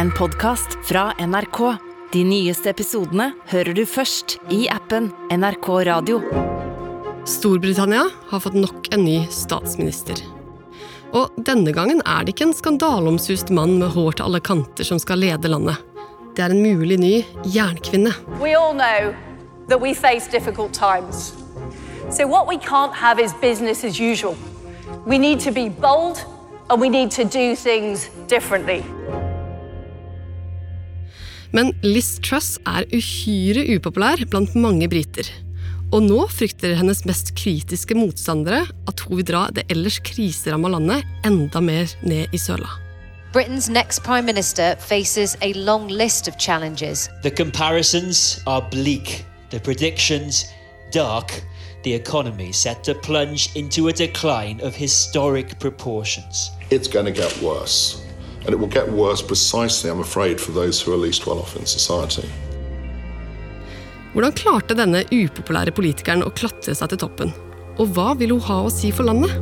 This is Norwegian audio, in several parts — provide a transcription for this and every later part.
en podkast fra NRK. De nyeste episodene hører du først i appen NRK Radio. Storbritannia har fått nok en ny statsminister. Og denne gangen er det ikke en skandaleomsust mann med hår til alle kanter som skal lede landet. Det er en mulig ny jernkvinne. We all know that we face difficult times. So, what we can't have is business as usual. We need to be bold and we need to do things differently. Men Liz Truss er uhyre upopulær blant mange briter. Og nå frykter hennes mest kritiske motstandere at hun vil dra det ellers kriseramma landet enda mer ned i søla. Britain's next Prime Minister faces a long list of challenges. The comparisons are bleak, the predictions dark, the economy set to plunge into a decline of historic proportions. It's going to get worse. And it will get worse precisely, I'm afraid, for those who are least well off in society. Hvordan klarte denne upopulære politikeren å klatre seg til toppen? Og hva vil hun ha å si for landet?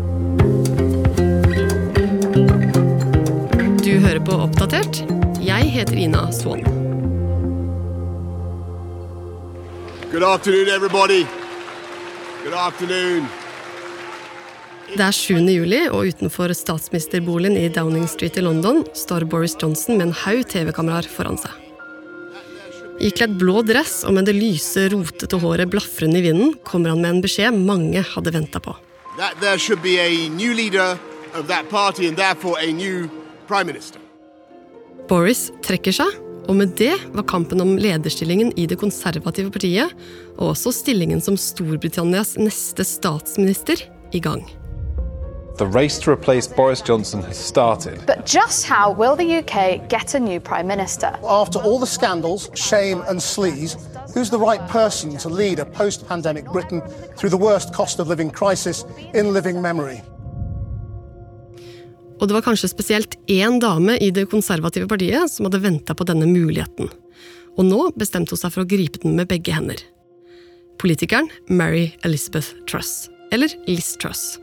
Du hører på Oppdatert. Jeg heter Ina Swann. Good afternoon, everybody. Good afternoon. Det er 7. juli, og utenfor statsministerboligen i Downing Street i London står Boris Johnson med en haug TV-kameraer foran seg. Ikledd blå dress og med det lyse, rotete håret blafrende i vinden kommer han med en beskjed mange hadde venta på. That there should be a new leader of that party and therefore a new prime minister. Boris trekker seg, og med det var kampen om lederstillingen i det konservative partiet, og også stillingen som Storbritannias neste statsminister, i gang. The race to replace Boris Johnson has started. But just how will the UK get a new Prime Minister? After all the scandals, shame, and sleaze, who's the right person to lead a post pandemic Britain through the worst cost of living crisis in living memory? Og det var kanskje spesielt én dame i det konservative partiet som hadde venta på denne muligheten. Og nå bestemte hun seg for å gripe den med begge hender. Politikeren Mary Elizabeth Truss, eller Liz Truss.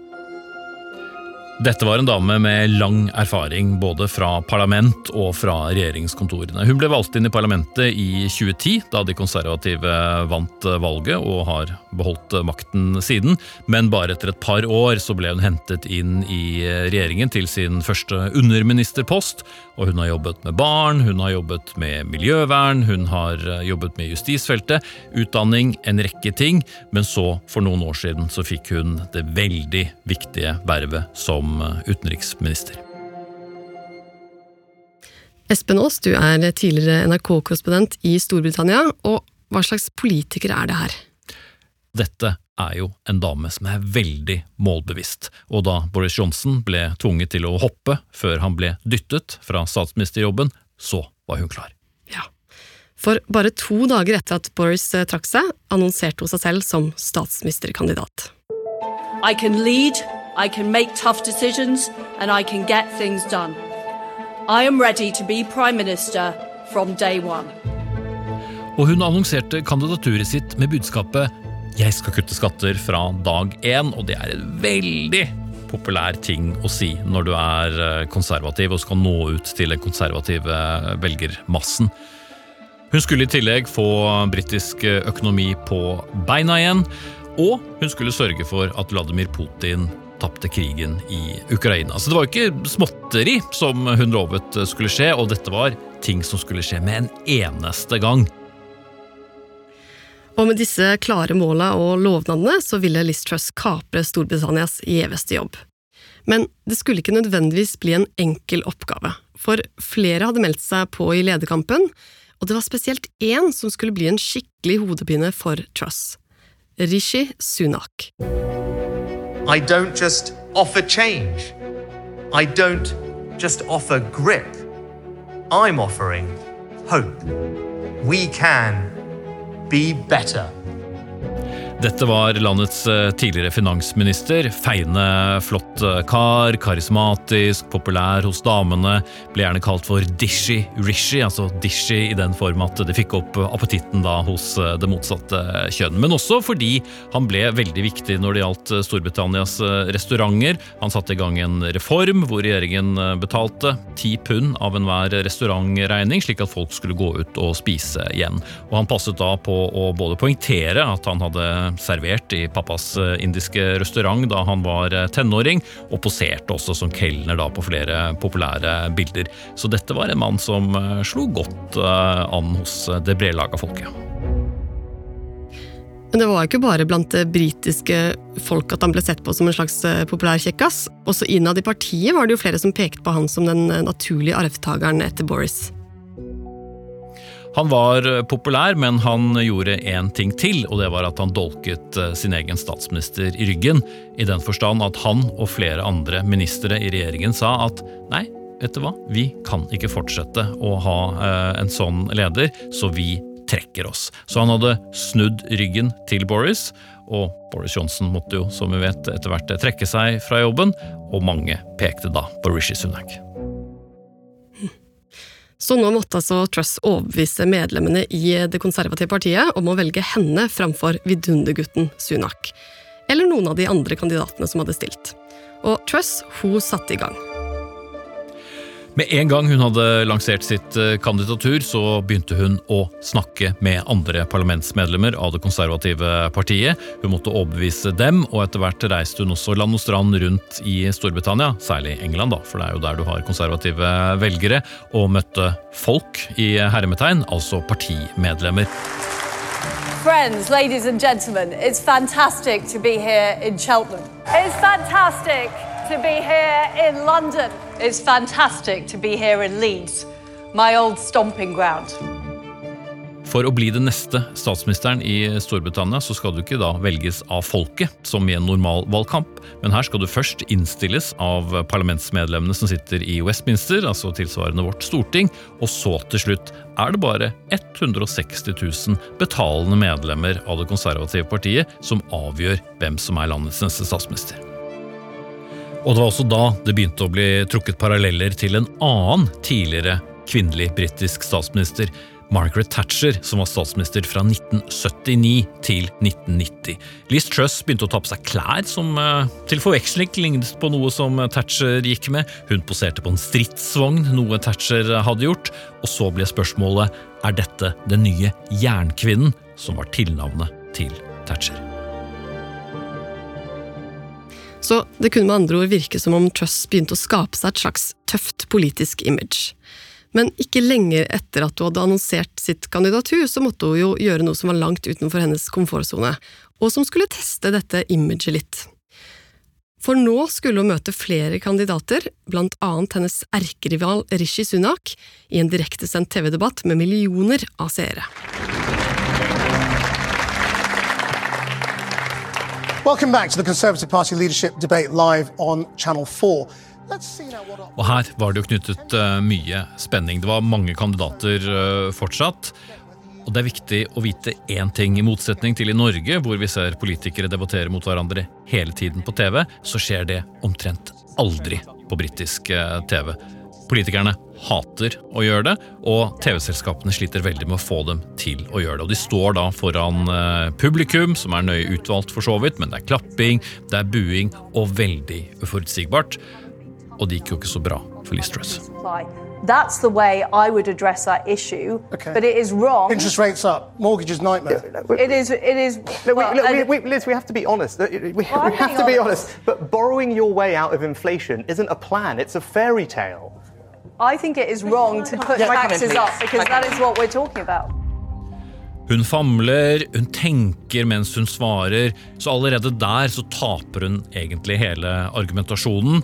Dette var en dame med lang erfaring både fra parlament og fra regjeringskontorene. Hun ble valgt inn i parlamentet i 2010, da de konservative vant valget og har beholdt makten siden. Men bare etter et par år så ble hun hentet inn i regjeringen til sin første underministerpost. Og hun har jobbet med barn, hun har jobbet med miljøvern, hun har jobbet med justisfeltet, utdanning, en rekke ting. Men så, for noen år siden, så fikk hun det veldig viktige vervet som som utenriksminister. Espen Aas, du er tidligere NRK-korrespondent i Storbritannia. og Hva slags politiker er det her? Dette er jo en dame som er veldig målbevisst, og da Boris Johnson ble tvunget til å hoppe før han ble dyttet fra statsministerjobben, så var hun klar. Ja, For bare to dager etter at Boris trakk seg, annonserte hun seg selv som statsministerkandidat. I can lead I can make tough decisions, and I can get things done. I am ready to be Prime Minister from day one. Og hun annonserte kandidaturet sitt med budskapet 'Jeg skal kutte skatter fra dag én', og det er en veldig populær ting å si når du er eh, konservativ og skal nå ut til den konservative velgermassen. Hun skulle i tillegg få britisk økonomi på beina igjen, og hun skulle sørge for at Vladimir Putin tapte krigen i Ukraina. Så det var jo ikke småtteri som hun lovet skulle skje, og dette var ting som skulle skje med en eneste gang. Og med disse klare måla og lovnadene så ville Liz Truss kapre Storbritannias gjeveste jobb. Men det skulle ikke nødvendigvis bli en enkel oppgave, for flere hadde meldt seg på i lederkampen, og det var spesielt én som skulle bli en skikkelig hodepine for Truss. Rishi Sunak. I don't just offer change. I don't just offer grip. I'm offering hope. We can be better. Dette var landets eh, tidligere finansminister. Feine, flott eh, kar, karismatisk, populær hos damene. Ble gjerne kalt for Dishy Rishi, altså Dishy i den form at det fikk opp appetitten da hos eh, det motsatte kjønn. Men også fordi han ble veldig viktig når det gjaldt Storbritannias restauranter. Han satte i gang en reform hvor regjeringen betalte ti pund av enhver restaurantregning, slik at folk skulle gå ut og spise igjen. Og han passet da på å både poengtere at han hadde servert i pappas eh, indiske restaurant da han var eh, tenåring, og poserte også som kelner på flere populære bilder. Så dette var en mann som eh, slo godt an hos det bredlaga folket. Men det var ikke bare blant det britiske folk at han ble sett på som en slags populær kjekkas. Også innad i partiet var det jo flere som pekte på han som den naturlige arvtakeren etter Boris. Han var eh, populær, men han gjorde én ting til, og det var at han dolket eh, sin egen statsminister i ryggen, i den forstand at han og flere andre ministre i regjeringen sa at nei, vet du hva, vi kan ikke fortsette å ha eh, en sånn leder, så vi trekker oss. Så han hadde snudd ryggen til Boris, og Boris Johnson måtte jo, som vi vet, etter hvert trekke seg fra jobben, og mange pekte da på Rishi Sunak. Så nå måtte altså Truss overbevise medlemmene i det konservative partiet om å velge henne framfor vidundergutten Sunak. Eller noen av de andre kandidatene som hadde stilt. Og Truss hun satte i gang. Med en gang hun hadde lansert sitt eh, kandidatur, så begynte hun å snakke med andre parlamentsmedlemmer av det konservative partiet. Hun måtte overbevise dem, og etter hvert reiste hun også land og strand rundt i Storbritannia, særlig England, da, for det er jo der du har konservative velgere, og møtte folk i hermetegn, altså partimedlemmer. Friends, ladies and gentlemen, it's fantastic to be here in Cheltenham. It's fantastic to be here in London. It's fantastic to be here in Leeds, my old stomping ground. For å bli den neste statsministeren i Storbritannia, så skal du ikke da velges av folket, som i en normal valgkamp, men her skal du først innstilles av parlamentsmedlemmene som sitter i Westminster, altså tilsvarende vårt storting, og så til slutt er det bare 160 000 betalende medlemmer av det konservative partiet som avgjør hvem som er landets neste statsminister. Og det var også da det begynte å bli trukket paralleller til en annen tidligere kvinnelig britisk statsminister, Margaret Thatcher, som var statsminister fra 1979 til 1990. Liz Truss begynte å ta på seg klær som eh, til forveksling lignet på noe som Thatcher gikk med. Hun poserte på en stridsvogn, noe Thatcher hadde gjort. Og så ble spørsmålet er dette den nye Jernkvinnen, som var tilnavnet til Thatcher. Så det kunne med andre ord virke som om Truss begynte å skape seg et slags tøft politisk image. Men ikke lenger etter at hun hadde annonsert sitt kandidatur, så måtte hun jo gjøre noe som var langt utenfor hennes komfortsone, og som skulle teste dette imaget litt. For nå skulle hun møte flere kandidater, blant annet hennes erkerival Rishi Sunak, i en direktesendt TV-debatt med millioner av seere. Welcome back to the Conservative Party leadership debate live on Channel 4. Og her var det jo knyttet uh, mye spenning. Det var mange kandidater uh, fortsatt. Og det er viktig å vite én ting. I motsetning til i Norge, hvor vi ser politikere debattere mot hverandre hele tiden på TV, så skjer det omtrent aldri på britisk uh, TV. Politikerne hater å gjøre det, og TV-selskapene sliter veldig med å få dem til å gjøre det. Og De står da foran eh, publikum, som er nøye utvalgt for så vidt, men det er klapping, det er buing og veldig uforutsigbart. Og det gikk jo ikke så bra for Liz Truss. That's the way I would address that issue. Okay. But it is wrong. Interest rates up, mortgages nightmare. It is. It is. No, well, we, we, we, Liz, we have to be honest. We, we have to honest. be honest. But borrowing your way out of inflation isn't a plan; it's a fairy tale. I think it is wrong to put taxes up because that is what we're talking about. Hun famler, hun tenker mens hun svarer, så allerede der så taper hun egentlig hele argumentasjonen.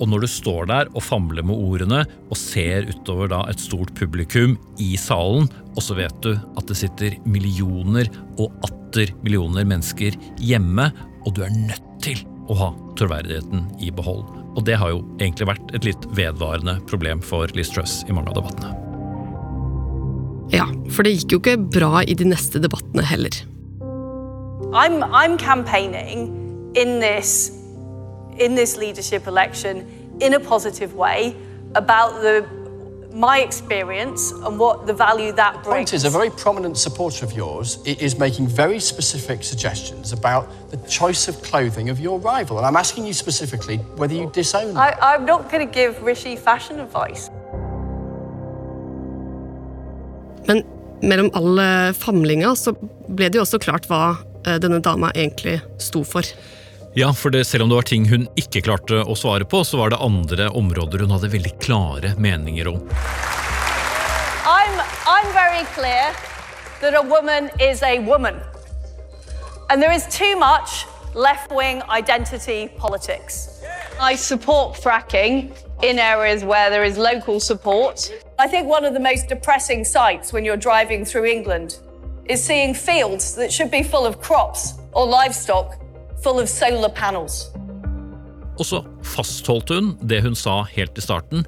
Og når du står der og famler med ordene og ser utover da et stort publikum i salen, og så vet du at det sitter millioner og atter millioner mennesker hjemme, og du er nødt til å ha troverdigheten i behold. Og det har jo egentlig vært et litt vedvarende problem for Liz Truss i mange av debattene. Ja, for det gikk jo ikke bra i de neste debattene heller. I'm, I'm campaigning in this, in this leadership election in a positive way about the, my experience and what the value that The point is, a very prominent supporter of yours i- is making very specific suggestions about the choice of clothing of your rival. And I'm asking you specifically whether you disown that. I, I'm not going to give Rishi fashion advice. Men mellom all famlinga så ble det jo også klart hva eh, denne dama egentlig sto for. Ja, for det, selv om det var ting hun ikke klarte å svare på, så var det andre områder hun hadde veldig klare meninger om. I'm, I'm very clear that a woman is a woman. And there is too much left wing identity politics. I support fracking in areas where there is local support. I think one of the most depressing sights when you're driving through England is seeing fields that should be full of crops or livestock full of solar panels. Og så fastholdt hun det hun sa helt i starten.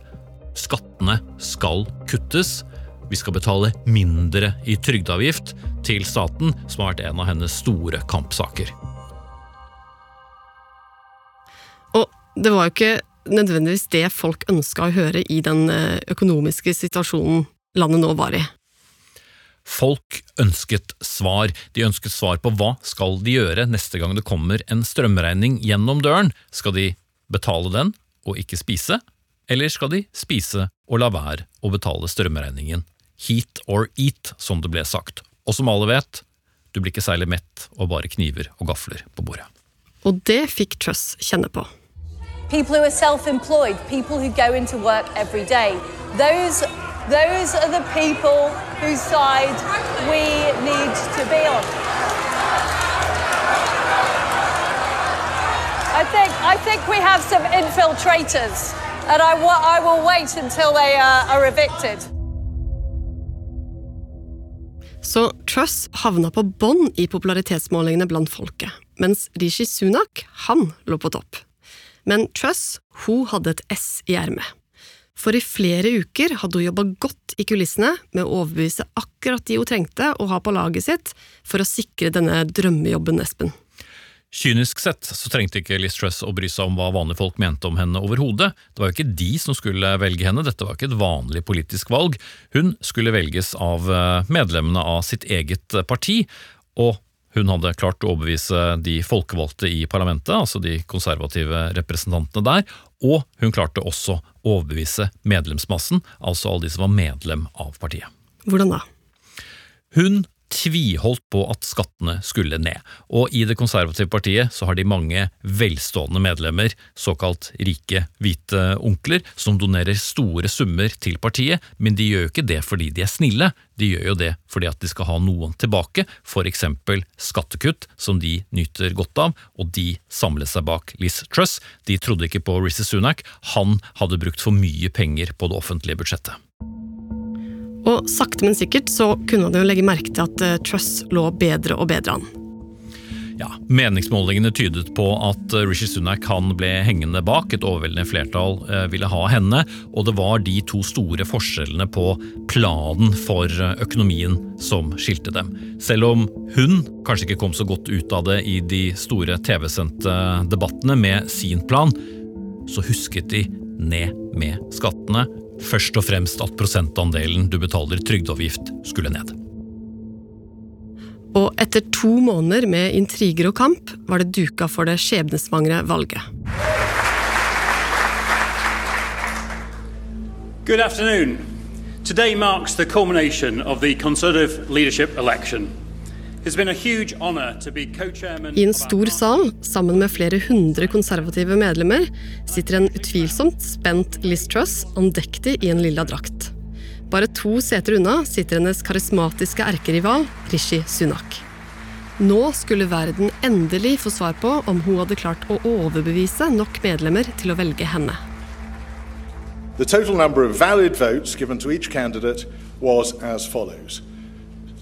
Skattene skal kuttes. Vi skal betale mindre i trygdeavgift til staten, som har vært en av hennes store kampsaker. Og det var jo ikke nødvendigvis det folk ønska å høre i den eh, økonomiske situasjonen landet nå var i. Folk ønsket svar. De ønsket svar på hva skal de gjøre neste gang det kommer en strømregning gjennom døren. Skal de betale den og ikke spise, eller skal de spise og la være å betale strømregningen? Heat or eat, som det ble sagt. Og som alle vet, du blir ikke særlig mett og bare kniver og gafler på bordet. Og det fikk Truss kjenne på. people who are self-employed, people who go into work every day. Those, those are the people whose side we need to be on. I think, I think we have some infiltrators, and I, I will wait until they uh, are evicted. Så Truss havna på bånn i popularitetsmålingene blant folket, mens Rishi Sunak, han lå på topp. Men Truss, hun hadde et S i ermet. For i flere uker hadde hun jobba godt i kulissene med å overbevise akkurat de hun trengte å ha på laget sitt for å sikre denne drømmejobben, Espen. Kynisk sett så trengte ikke Liz Truss å bry seg om hva vanlige folk mente om henne overhodet. Det var jo ikke de som skulle velge henne, dette var ikke et vanlig politisk valg. Hun skulle velges av eh, medlemmene av sitt eget parti, og hun hadde klart å overbevise de folkevalgte i parlamentet, altså de konservative representantene der, og hun klarte også å overbevise medlemsmassen, altså alle de som var medlem av partiet. Hvordan da? Hun tviholdt på at skattene skulle ned, og i det konservative partiet så har de mange velstående medlemmer, såkalt rike, hvite onkler, som donerer store summer til partiet, men de gjør jo ikke det fordi de er snille, de gjør jo det fordi at de skal ha noen tilbake, for eksempel skattekutt som de nyter godt av, og de samlet seg bak Liz Truss. De trodde ikke på Rishi Sunak, han hadde brukt for mye penger på det offentlige budsjettet. Og sakte, men sikkert så kunne man jo legge merke til at eh, Truss lå bedre og bedre an. Ja, Meningsmålingene tydet på at eh, Rishi Sunak han ble hengende bak. Et overveldende flertall eh, ville ha henne, og det var de to store forskjellene på planen for økonomien som skilte dem. Selv om hun kanskje ikke kom så godt ut av det i de store TV-sendte debattene med sin plan, så husket de ned med skattene. Først og fremst at prosentandelen du betaler trygdeavgift skulle ned. Og etter to måneder med intriger og kamp var det duka for det skjebnesvangre valget. Good afternoon. Today marks the culmination of the Conservative leadership election. I en stor sal, sammen med flere hundre konservative medlemmer, sitter en utvilsomt spent Liz Truss andektig i en lilla drakt. Bare to seter unna sitter hennes karismatiske erkerival Rishi Sunak. Nå skulle verden endelig få svar på om hun hadde klart å overbevise nok medlemmer til å velge henne. The total number of valid votes given to each candidate was as follows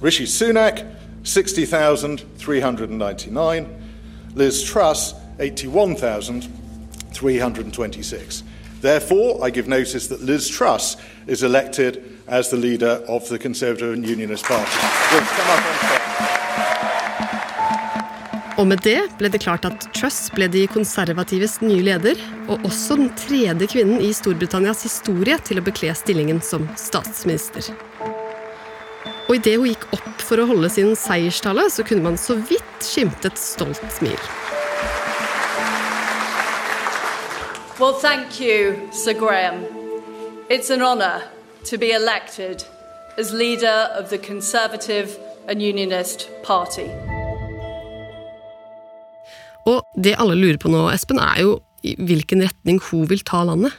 Rishi Sunak, 60,399, Liz Truss, 81,326. Therefore, I give notice that Liz Truss is elected as the leader of the Conservative and Unionist Party. Og med det ble det klart at Truss ble de konservatives nye leder, og også den tredje kvinnen i Storbritannias historie til å bekle stillingen som statsminister. Og idet hun gikk opp for å holde sin seierstale, så kunne man så vidt skimte et stolt smil. Well, thank you, Sir Graham. It's an honour to be elected as leader of the Conservative and Unionist Party. Og det alle lurer på nå, Espen, er jo i hvilken retning hun vil ta landet.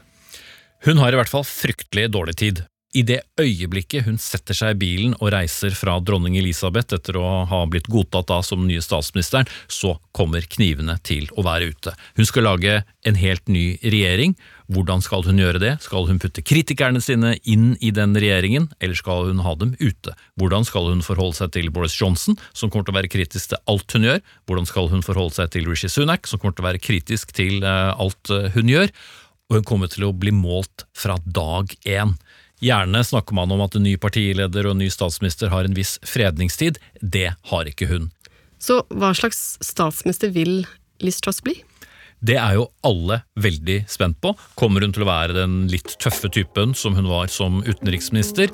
Hun har i hvert fall fryktelig dårlig tid. I det øyeblikket hun setter seg i bilen og reiser fra dronning Elisabeth etter å ha blitt godtatt da som nye statsministeren, så kommer knivene til å være ute. Hun skal lage en helt ny regjering. Hvordan skal hun gjøre det? Skal hun putte kritikerne sine inn i den regjeringen, eller skal hun ha dem ute? Hvordan skal hun forholde seg til Boris Johnson, som kommer til å være kritisk til alt hun gjør? Hvordan skal hun forholde seg til Rishi Sunak, som kommer til å være kritisk til eh, alt eh, hun gjør? Og hun kommer til å bli målt fra dag én. Gjerne snakker man om at en ny partileder og en ny statsminister har en viss fredningstid. Det har ikke hun. Så hva slags statsminister vil Liz Truss bli? Det er jo alle veldig spent på. Kommer hun til å være den litt tøffe typen som hun var som utenriksminister?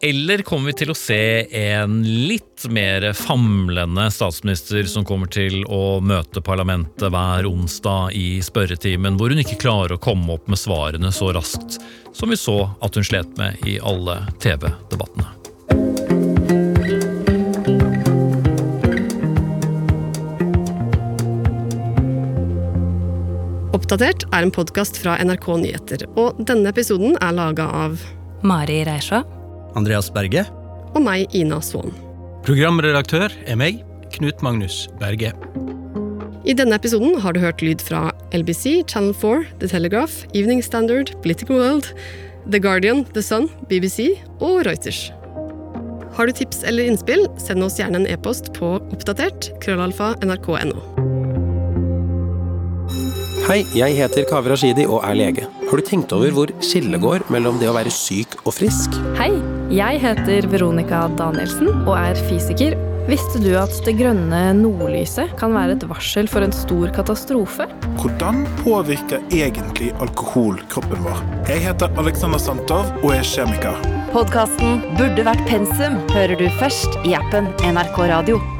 Eller kommer vi til å se en litt mer famlende statsminister som kommer til å møte parlamentet hver onsdag i spørretimen, hvor hun ikke klarer å komme opp med svarene så raskt som vi så at hun slet med i alle TV-debattene? Oppdatert er en podkast fra NRK Nyheter, og denne episoden er laga av Mari Reisha Andreas Berge. Og meg, Ina Svaan. Programredaktør er meg, Knut Magnus Berge. I denne episoden har du hørt lyd fra LBC, Channel 4, The Telegraph, Evening Standard, Political World, The Guardian, The Sun, BBC og Reuters. Har du tips eller innspill, send oss gjerne en e-post på oppdatert krøllalfa nrk.no. Hei, jeg heter Kaveh Rashidi og er lege. Har du tenkt over hvor skillet går mellom det å være syk og frisk? Hei, jeg heter Veronica Danielsen og er fysiker. Visste du at det grønne nordlyset kan være et varsel for en stor katastrofe? Hvordan påvirker egentlig alkohol kroppen vår? Jeg heter Alexander Santov og er kjemiker. Podkasten Burde vært pensum hører du først i appen NRK Radio.